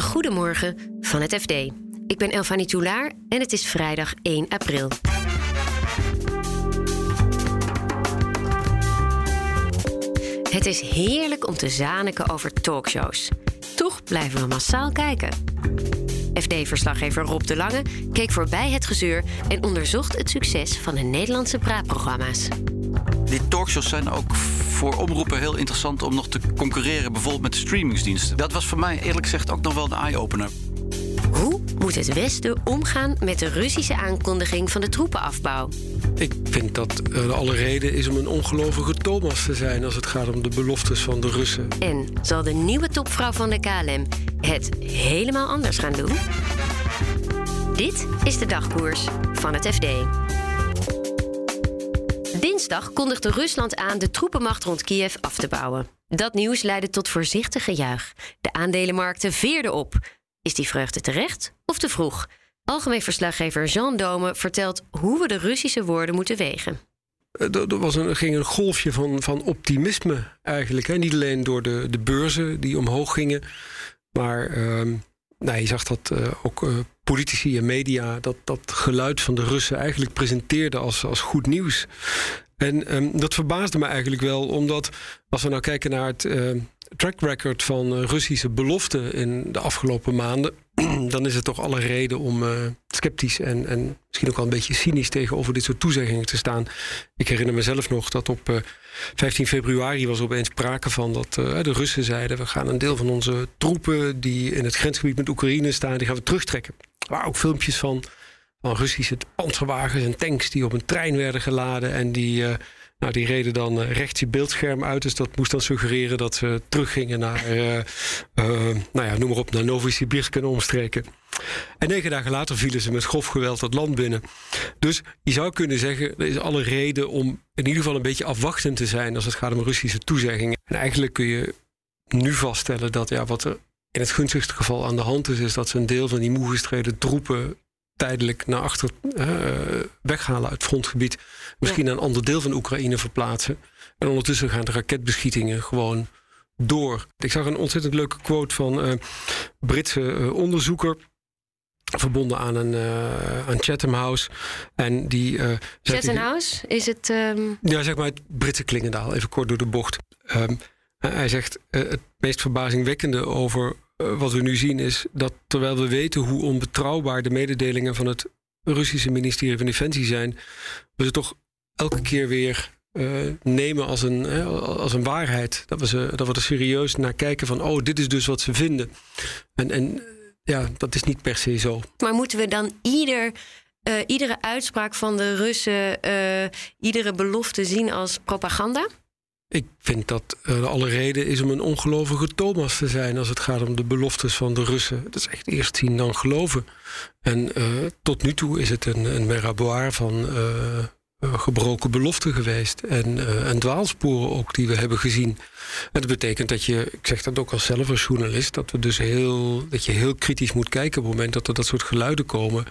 Goedemorgen van het FD. Ik ben Elfanie Toulaar en het is vrijdag 1 april. Het is heerlijk om te zaniken over talkshows. Toch blijven we massaal kijken. FD-verslaggever Rob de Lange keek voorbij het gezeur en onderzocht het succes van de Nederlandse praatprogramma's. Die talkshows zijn ook voor omroepen heel interessant om nog te concurreren, bijvoorbeeld met de streamingsdiensten. Dat was voor mij eerlijk gezegd ook nog wel een eye-opener. Hoe moet het Westen omgaan met de Russische aankondiging van de troepenafbouw? Ik vind dat er alle reden is om een ongelovige Thomas te zijn als het gaat om de beloftes van de Russen. En zal de nieuwe topvrouw van de KLM het helemaal anders gaan doen? Dit is de dagkoers van het FD. Dinsdag kondigde Rusland aan de troepenmacht rond Kiev af te bouwen. Dat nieuws leidde tot voorzichtig gejuich. De aandelenmarkten veerden op. Is die vreugde terecht of te vroeg? Algemeen verslaggever Jean Dome vertelt hoe we de Russische woorden moeten wegen. Er, er was een, ging een golfje van, van optimisme eigenlijk. Hè? Niet alleen door de, de beurzen die omhoog gingen, maar ehm, nou, je zag dat uh, ook uh, politici en media dat, dat geluid van de Russen eigenlijk presenteerden als, als goed nieuws. En um, dat verbaasde me eigenlijk wel, omdat als we nou kijken naar het uh, track record van Russische beloften in de afgelopen maanden, dan is het toch alle reden om uh, sceptisch en, en misschien ook wel een beetje cynisch tegenover dit soort toezeggingen te staan. Ik herinner mezelf nog dat op uh, 15 februari was er opeens sprake van dat de Russen zeiden: we gaan een deel van onze troepen die in het grensgebied met Oekraïne staan, die gaan we terugtrekken. Er waren ook filmpjes van, van Russische panzerwagens en tanks die op een trein werden geladen en die. Uh, nou, die reden dan uh, rechts je beeldscherm uit. Dus dat moest dan suggereren dat ze teruggingen naar, uh, nou ja, noem maar op, naar Novosibirsk en omstreken. En negen dagen later vielen ze met grof geweld het land binnen. Dus je zou kunnen zeggen, er is alle reden om in ieder geval een beetje afwachtend te zijn als het gaat om Russische toezeggingen. En eigenlijk kun je nu vaststellen dat ja, wat er in het gunstigste geval aan de hand is, is dat ze een deel van die moe gestreden troepen tijdelijk naar achter uh, weghalen uit het frontgebied. Misschien naar een ander deel van Oekraïne verplaatsen. En ondertussen gaan de raketbeschietingen gewoon door. Ik zag een ontzettend leuke quote van een uh, Britse uh, onderzoeker. Verbonden aan een uh, aan Chatham House. En die. Chatham House? Is het. Um... Ja, zeg maar het Britse Klingendaal, even kort door de bocht. Um, hij zegt het meest verbazingwekkende over wat we nu zien is dat terwijl we weten hoe onbetrouwbaar de mededelingen van het Russische ministerie van Defensie zijn, we ze toch elke keer weer uh, nemen als een, als een waarheid. Dat we, ze, dat we er serieus naar kijken van, oh, dit is dus wat ze vinden. En, en ja, dat is niet per se zo. Maar moeten we dan ieder, uh, iedere uitspraak van de Russen, iedere belofte zien als propaganda? Ik vind dat er alle reden is om een ongelovige Thomas te zijn als het gaat om de beloftes van de Russen. Dat is echt eerst zien dan geloven. En uh, tot nu toe is het een, een meraboir van uh, gebroken beloften geweest. En, uh, en dwaalsporen ook die we hebben gezien. En dat betekent dat je, ik zeg dat ook als zelf als journalist, dat we dus heel, dat je heel kritisch moet kijken op het moment dat er dat soort geluiden komen.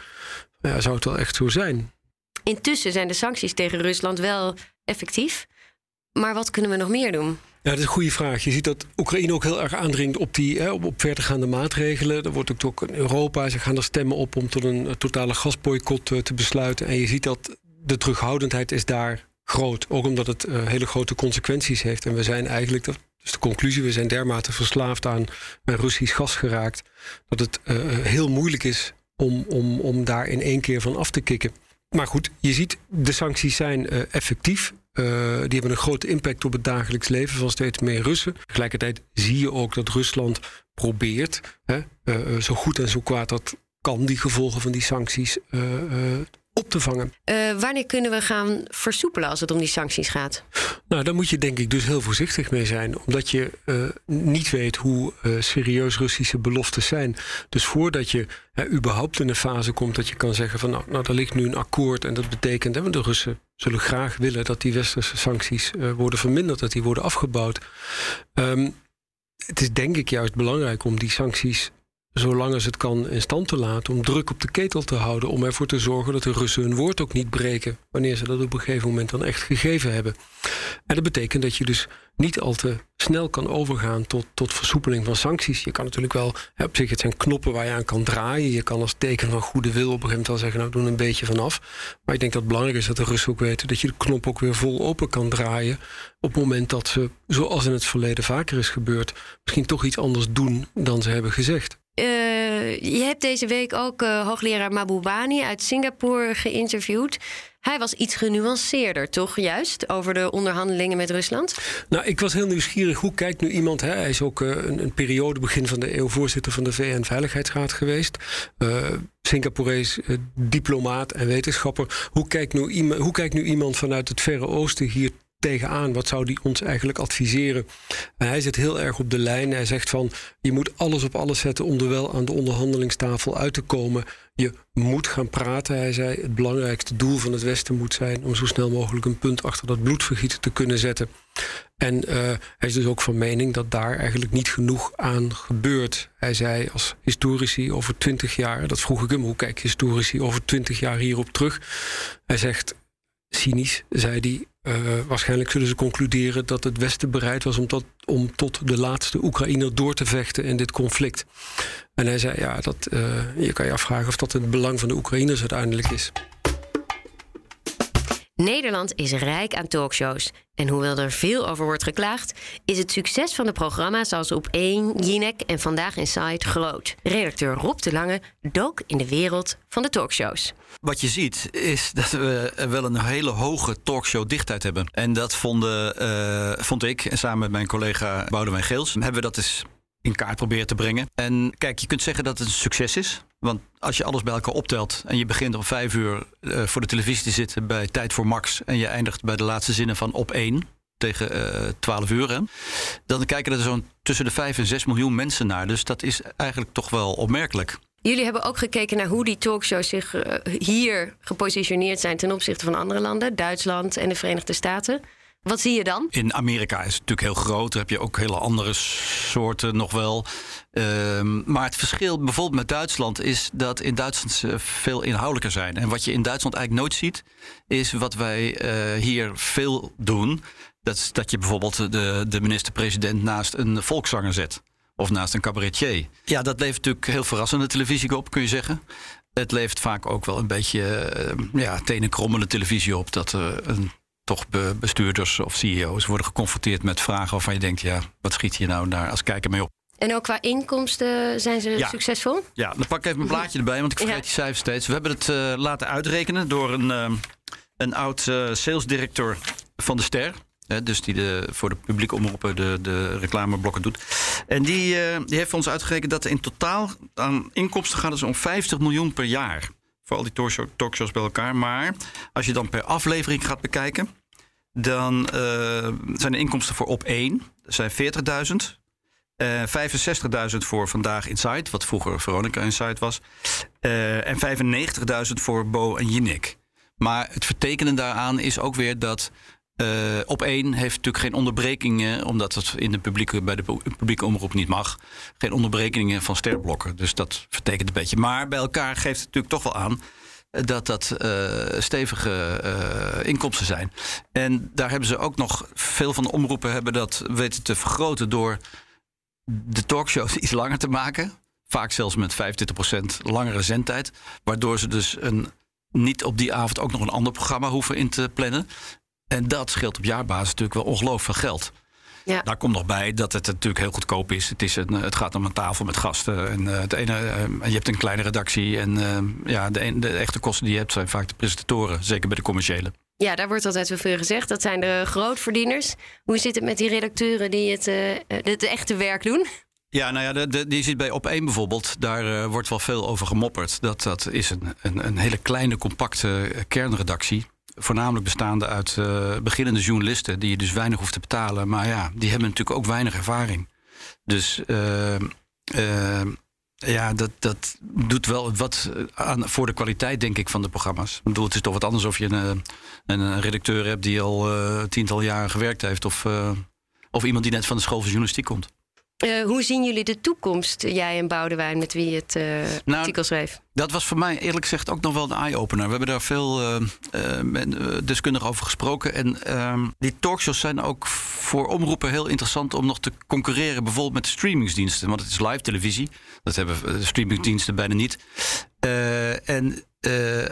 Ja, zou het wel echt zo zijn? Intussen zijn de sancties tegen Rusland wel effectief. Maar wat kunnen we nog meer doen? Ja, dat is een goede vraag. Je ziet dat Oekraïne ook heel erg aandringt op, die, hè, op, op verdergaande maatregelen. Er wordt ook in Europa, ze gaan er stemmen op om tot een totale gasboycott uh, te besluiten. En je ziet dat de terughoudendheid is daar groot. Ook omdat het uh, hele grote consequenties heeft. En we zijn eigenlijk, dat is de conclusie, we zijn dermate verslaafd aan Russisch gas geraakt. Dat het uh, heel moeilijk is om, om, om daar in één keer van af te kicken. Maar goed, je ziet, de sancties zijn effectief. Uh, die hebben een grote impact op het dagelijks leven van steeds meer Russen. Tegelijkertijd zie je ook dat Rusland probeert, hè, uh, zo goed en zo kwaad dat kan, die gevolgen van die sancties op te vangen. wanneer kunnen we gaan versoepelen als het om die sancties gaat? Nou, daar moet je denk ik dus heel voorzichtig mee zijn. Omdat je niet weet hoe serieus Russische beloftes zijn. Dus voordat je überhaupt in een fase komt dat je kan zeggen van nou, nou er ligt nu een akkoord en dat betekent, hè, want de Russen zullen graag willen dat die westerse sancties worden verminderd, dat die worden afgebouwd. Um, het is denk ik juist belangrijk om die sancties zolang als het kan in stand te laten. Om druk op de ketel te houden. Om ervoor te zorgen dat de Russen hun woord ook niet breken. Wanneer ze dat op een gegeven moment dan echt gegeven hebben. En dat betekent dat je dus niet al te snel kan overgaan tot, tot versoepeling van sancties. Je kan natuurlijk wel, op zich, het zijn knoppen waar je aan kan draaien. Je kan als teken van goede wil op een gegeven moment wel zeggen, nou, doe een beetje vanaf. Maar ik denk dat het belangrijk is dat de Russen ook weten dat je de knop ook weer vol open kan draaien. Op het moment dat ze, zoals in het verleden vaker is gebeurd, misschien toch iets anders doen dan ze hebben gezegd. Uh, je hebt deze week ook uh, hoogleraar Mabubani uit Singapore geïnterviewd. Hij was iets genuanceerder, toch juist, over de onderhandelingen met Rusland? Nou, ik was heel nieuwsgierig. Hoe kijkt nu iemand... Hè? Hij is ook uh, een, periode, begin van de eeuw... voorzitter van de VN-veiligheidsraad geweest. Singaporees diplomaat en wetenschapper. Hoe kijkt, nu, hoe kijkt nu iemand vanuit het Verre Oosten hier tegenaan? Wat zou die ons eigenlijk adviseren? En hij zit heel erg op de lijn. Hij zegt van je moet alles op alles zetten om er wel aan de onderhandelingstafel uit te komen. Je moet gaan praten. Hij zei het belangrijkste doel van het Westen moet zijn om zo snel mogelijk een punt achter dat bloedvergieten te kunnen zetten. En uh, hij is dus ook van mening dat daar eigenlijk niet genoeg aan gebeurt. Hij zei als historici over twintig jaar, dat vroeg ik hem, hoe kijk historici over twintig jaar hierop terug? Hij zegt cynisch, zei hij, uh, waarschijnlijk zullen ze concluderen dat het Westen bereid was om tot, om tot de laatste Oekraïner door te vechten in dit conflict. En hij zei: Ja, dat, uh, je kan je afvragen of dat het belang van de Oekraïners uiteindelijk is. Nederland is rijk aan talkshows. En hoewel er veel over wordt geklaagd, is het succes van de programma's als Op 1, Jinek en Vandaag Inside groot. Redacteur Rob de Lange dook in de wereld van de talkshows. Wat je ziet is dat we wel een hele hoge talkshow dichtheid hebben. En dat vonden, uh, vond ik, en samen met mijn collega Boudewijn Geels, hebben we dat eens in kaart proberen te brengen. En kijk, je kunt zeggen dat het een succes is. Want als je alles bij elkaar optelt en je begint om vijf uur uh, voor de televisie te zitten bij Tijd voor Max en je eindigt bij de laatste zinnen van op één tegen uh, 12 uur, dan kijken er zo'n tussen de 5 en 6 miljoen mensen naar. Dus dat is eigenlijk toch wel opmerkelijk. Jullie hebben ook gekeken naar hoe die talkshows zich uh, hier gepositioneerd zijn ten opzichte van andere landen, Duitsland en de Verenigde Staten. Wat zie je dan? In Amerika is het natuurlijk heel groot. Daar heb je ook hele andere soorten nog wel. Um, maar het verschil bijvoorbeeld met Duitsland is dat in Duitsland ze veel inhoudelijker zijn. En wat je in Duitsland eigenlijk nooit ziet, is wat wij uh, hier veel doen. Dat is dat je bijvoorbeeld de, de minister-president naast een volkszanger zet. Of naast een cabaretier. Ja, dat levert natuurlijk heel verrassende televisie op, kun je zeggen. Het levert vaak ook wel een beetje uh, ja, tenenkrommende televisie op. Dat er een toch bestuurders of CEO's worden geconfronteerd met vragen waarvan je denkt: ja, wat schiet je nou daar als kijker mee op? En ook qua inkomsten zijn ze ja. succesvol? Ja, dan pak ik even mijn blaadje erbij, want ik vergeet ja. die cijfers steeds. We hebben het uh, laten uitrekenen door een, uh, een oud uh, salesdirecteur van de Ster. Hè, dus die de, voor de publieke omroepen de, de reclameblokken doet. En die, die heeft voor ons uitgerekend dat in totaal aan inkomsten gaat het om 50 miljoen per jaar. Voor al die talkshow, talkshows bij elkaar. Maar als je dan per aflevering gaat bekijken, dan uh, zijn de inkomsten voor op 1 zijn 40.000. Uh, 65.000 voor Vandaag Inside, wat vroeger Veronica Inside was. Uh, en 95.000 voor Bo en Jinek. Maar het vertekenen daaraan is ook weer dat uh, op één heeft natuurlijk geen onderbrekingen, omdat het in de publieke, bij de publieke omroep niet mag. Geen onderbrekingen van sterblokken. Dus dat vertekent een beetje. Maar bij elkaar geeft het natuurlijk toch wel aan dat dat stevige inkomsten zijn. En daar hebben ze ook nog, veel van de omroepen hebben dat weten te vergroten door de talkshows iets langer te maken. Vaak zelfs met 25% langere zendtijd. Waardoor ze dus een, niet op die avond ook nog een ander programma hoeven in te plannen. En dat scheelt op jaarbasis natuurlijk wel ongelooflijk veel geld. Ja. Daar komt nog bij dat het natuurlijk heel goedkoop is. Het, is een, het gaat om een tafel met gasten. En, uh, het ene, uh, je hebt een kleine redactie. En uh, ja, de, de, echte kosten die je hebt zijn vaak de presentatoren. Zeker bij de commerciële. Ja, daar wordt altijd veel gezegd. Dat zijn de grootverdieners. Hoe zit het met die redacteuren die het, het echte werk doen? Ja, nou ja, die zit bij Op 1 bijvoorbeeld. Daar wordt wel veel over gemopperd. Dat, dat is een, een, een hele kleine, compacte kernredactie voornamelijk bestaande uit uh, beginnende journalisten, die je dus weinig hoeft te betalen. Maar ja, die hebben natuurlijk ook weinig ervaring. Dus uh, uh, ja, dat, dat doet wel wat aan voor de kwaliteit, denk ik, van de programma's. Ik bedoel, het is toch wat anders of je een, een redacteur hebt die al tiental jaren gewerkt heeft, of, of iemand die net van de school van journalistiek komt. Uh, hoe zien jullie de toekomst, jij en Boudewijn, met wie het uh, nou, artikel schreef? Dat was voor mij eerlijk gezegd ook nog wel een eye-opener. We hebben daar veel uh, deskundigen over gesproken. En ehm, die talkshows zijn ook voor omroepen heel interessant om nog te concurreren, bijvoorbeeld met streamingsdiensten. Want het is live televisie. Dat hebben streamingsdiensten bijna niet. en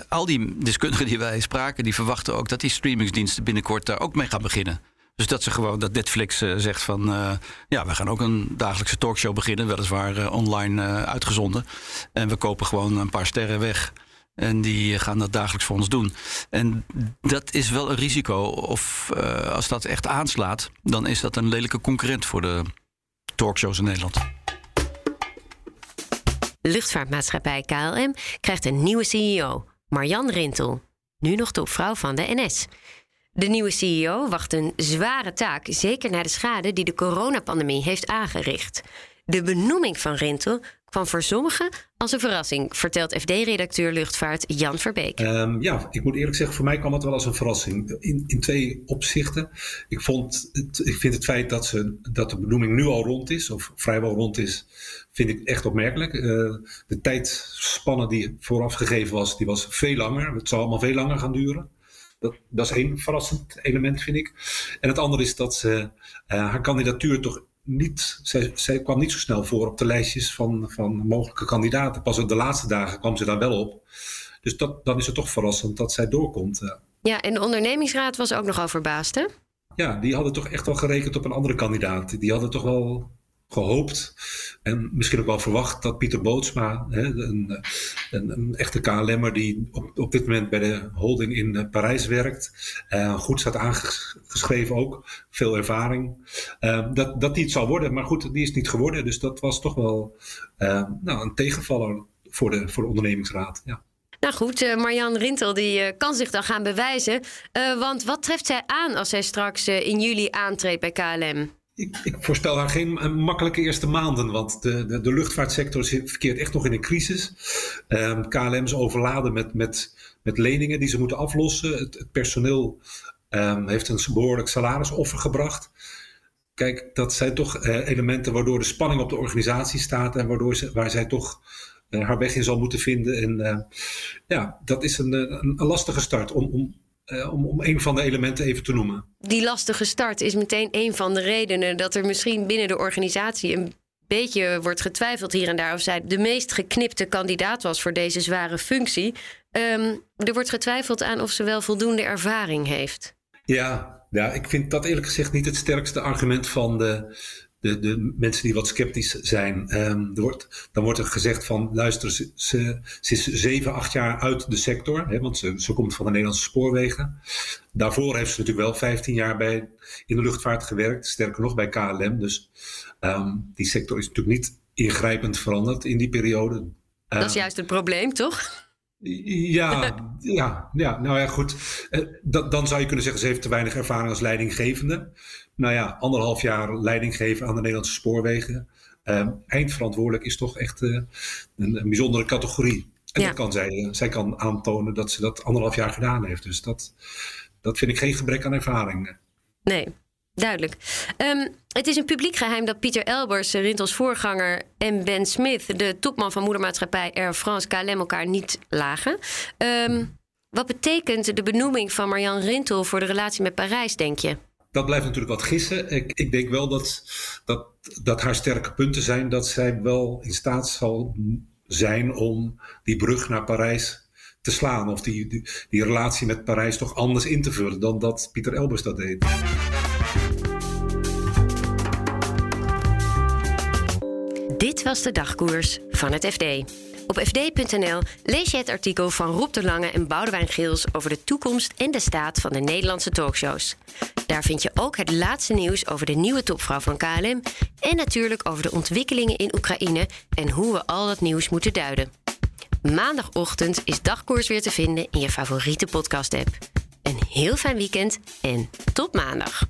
al die deskundigen die wij spraken, die verwachten ook dat die streamingsdiensten binnenkort daar ook mee gaan beginnen. Dus dat ze gewoon dat Netflix uh, zegt van uh, ja, we gaan ook een dagelijkse talkshow beginnen, weliswaar uh, online uitgezonden. En we kopen gewoon een paar sterren weg. En die gaan dat dagelijks voor ons doen. En dat is wel een risico. Of als dat echt aanslaat, dan is dat een lelijke concurrent voor de talkshows in Nederland. Luchtvaartmaatschappij KLM krijgt een nieuwe CEO, Marjan Rintel. Nu nog topvrouw van de NS. De nieuwe CEO wacht een zware taak, zeker na de schade die de coronapandemie heeft aangericht. De benoeming van Rintel kwam voor sommigen als een verrassing, vertelt FD-redacteur luchtvaart Jan Verbeek. Um, ja, ik moet eerlijk zeggen, voor mij kwam het wel als een verrassing. In, in twee opzichten. Ik, vond het, ik vind het feit dat, ze, dat de benoeming nu al rond is, of vrijwel rond is, vind ik echt opmerkelijk. Uh, de tijdspanne die vooraf gegeven was, die was veel langer. Het zal allemaal veel langer gaan duren. Dat, dat is één verrassend element, vind ik. En het andere is dat ze uh, haar kandidatuur toch niet. Zij, zij, kwam niet zo snel voor op de lijstjes van, van mogelijke kandidaten. Pas op de laatste dagen kwam ze daar wel op. Dus dat, dan is het toch verrassend dat zij doorkomt. Uh. Ja, en de ondernemingsraad was ook nogal verbaasd, hè? Ja, die hadden toch echt wel gerekend op een andere kandidaat. Die hadden toch wel gehoopt en misschien ook wel verwacht dat Pieter Bootsma, hè, een, een, echte KLM'er die op, op dit moment bij de holding in uh, Parijs werkt, uh, goed staat aangeschreven ook, veel ervaring, uh, dat, dat die het zal worden. Maar goed, die is niet geworden, dus dat was toch wel nou, een tegenvaller voor de, voor de ondernemingsraad. Ja. Nou goed, uh, Marjan Rintel die, kan zich dan gaan bewijzen. Want wat treft zij aan als zij straks in juli aantreedt bij KLM? Ik, ik, haar geen eh, makkelijke eerste maanden, want de, de, de luchtvaartsector verkeert echt nog in een crisis. Um, ehm, KLM is overladen met, met, met leningen die ze moeten aflossen. Het, personeel um, heeft een behoorlijk salarisoffer gebracht. Kijk, dat zijn toch uh, elementen waardoor de spanning op de organisatie staat en waardoor ze, waar zij toch uh, haar weg in zal moeten vinden. En ja, dat is een, een, een lastige start om, om uh, om, om een van de elementen even te noemen. Die lastige start is meteen een van de redenen dat er misschien binnen de organisatie een beetje wordt getwijfeld hier en daar of zij de meest geknipte kandidaat was voor deze zware functie. Um, er wordt getwijfeld aan of ze wel voldoende ervaring heeft. Ja, ja, ik vind dat eerlijk gezegd niet het sterkste argument van de, de, de mensen die wat sceptisch zijn. Um, er wordt, dan wordt er gezegd van, luister, ze, ze, is zeven, acht jaar uit de sector, hè, want ze, ze komt van de Nederlandse spoorwegen. Daarvoor heeft ze natuurlijk wel 15 jaar bij, in de luchtvaart gewerkt, sterker nog bij KLM. Dus um, die sector is natuurlijk niet ingrijpend veranderd in die periode. Dat is ehm, juist het probleem, toch? Ja, ja, ja, nou ja, goed. Uh, dan zou je kunnen zeggen, ze heeft te weinig ervaring als leidinggevende nou ja, anderhalf jaar leiding geven aan de Nederlandse spoorwegen. Uh, eindverantwoordelijk is toch echt uh, een, een, bijzondere categorie. En dat kan zij, zij kan aantonen dat ze dat anderhalf jaar gedaan heeft. Dus dat, dat vind ik geen gebrek aan ervaring. Nee, duidelijk. Um, het is een publiek geheim dat Pieter Elbers, Rintels voorganger, en Ben Smith, de topman van moedermaatschappij Air France KLM, elkaar niet lagen. Um, wat betekent de benoeming van Marjan Rintel voor de relatie met Parijs, denk je? dat blijft natuurlijk wat gissen. Ik, ik denk wel dat, dat, dat haar sterke punten zijn dat zij wel in staat zal zijn om die brug naar Parijs te slaan. Of die, die, die relatie met Parijs toch anders in te vullen dan dat Pieter Elbers dat deed. Was de dagkoers van het FD. Op fd.nl lees je het artikel van Roep de Lange en Boudewijn Geels over de toekomst en de staat van de Nederlandse talkshows. Daar vind je ook het laatste nieuws over de nieuwe topvrouw van KLM en natuurlijk over de ontwikkelingen in Oekraïne en hoe we al dat nieuws moeten duiden. Maandagochtend is dagkoers weer te vinden in je favoriete podcast-app. Een heel fijn weekend en tot maandag.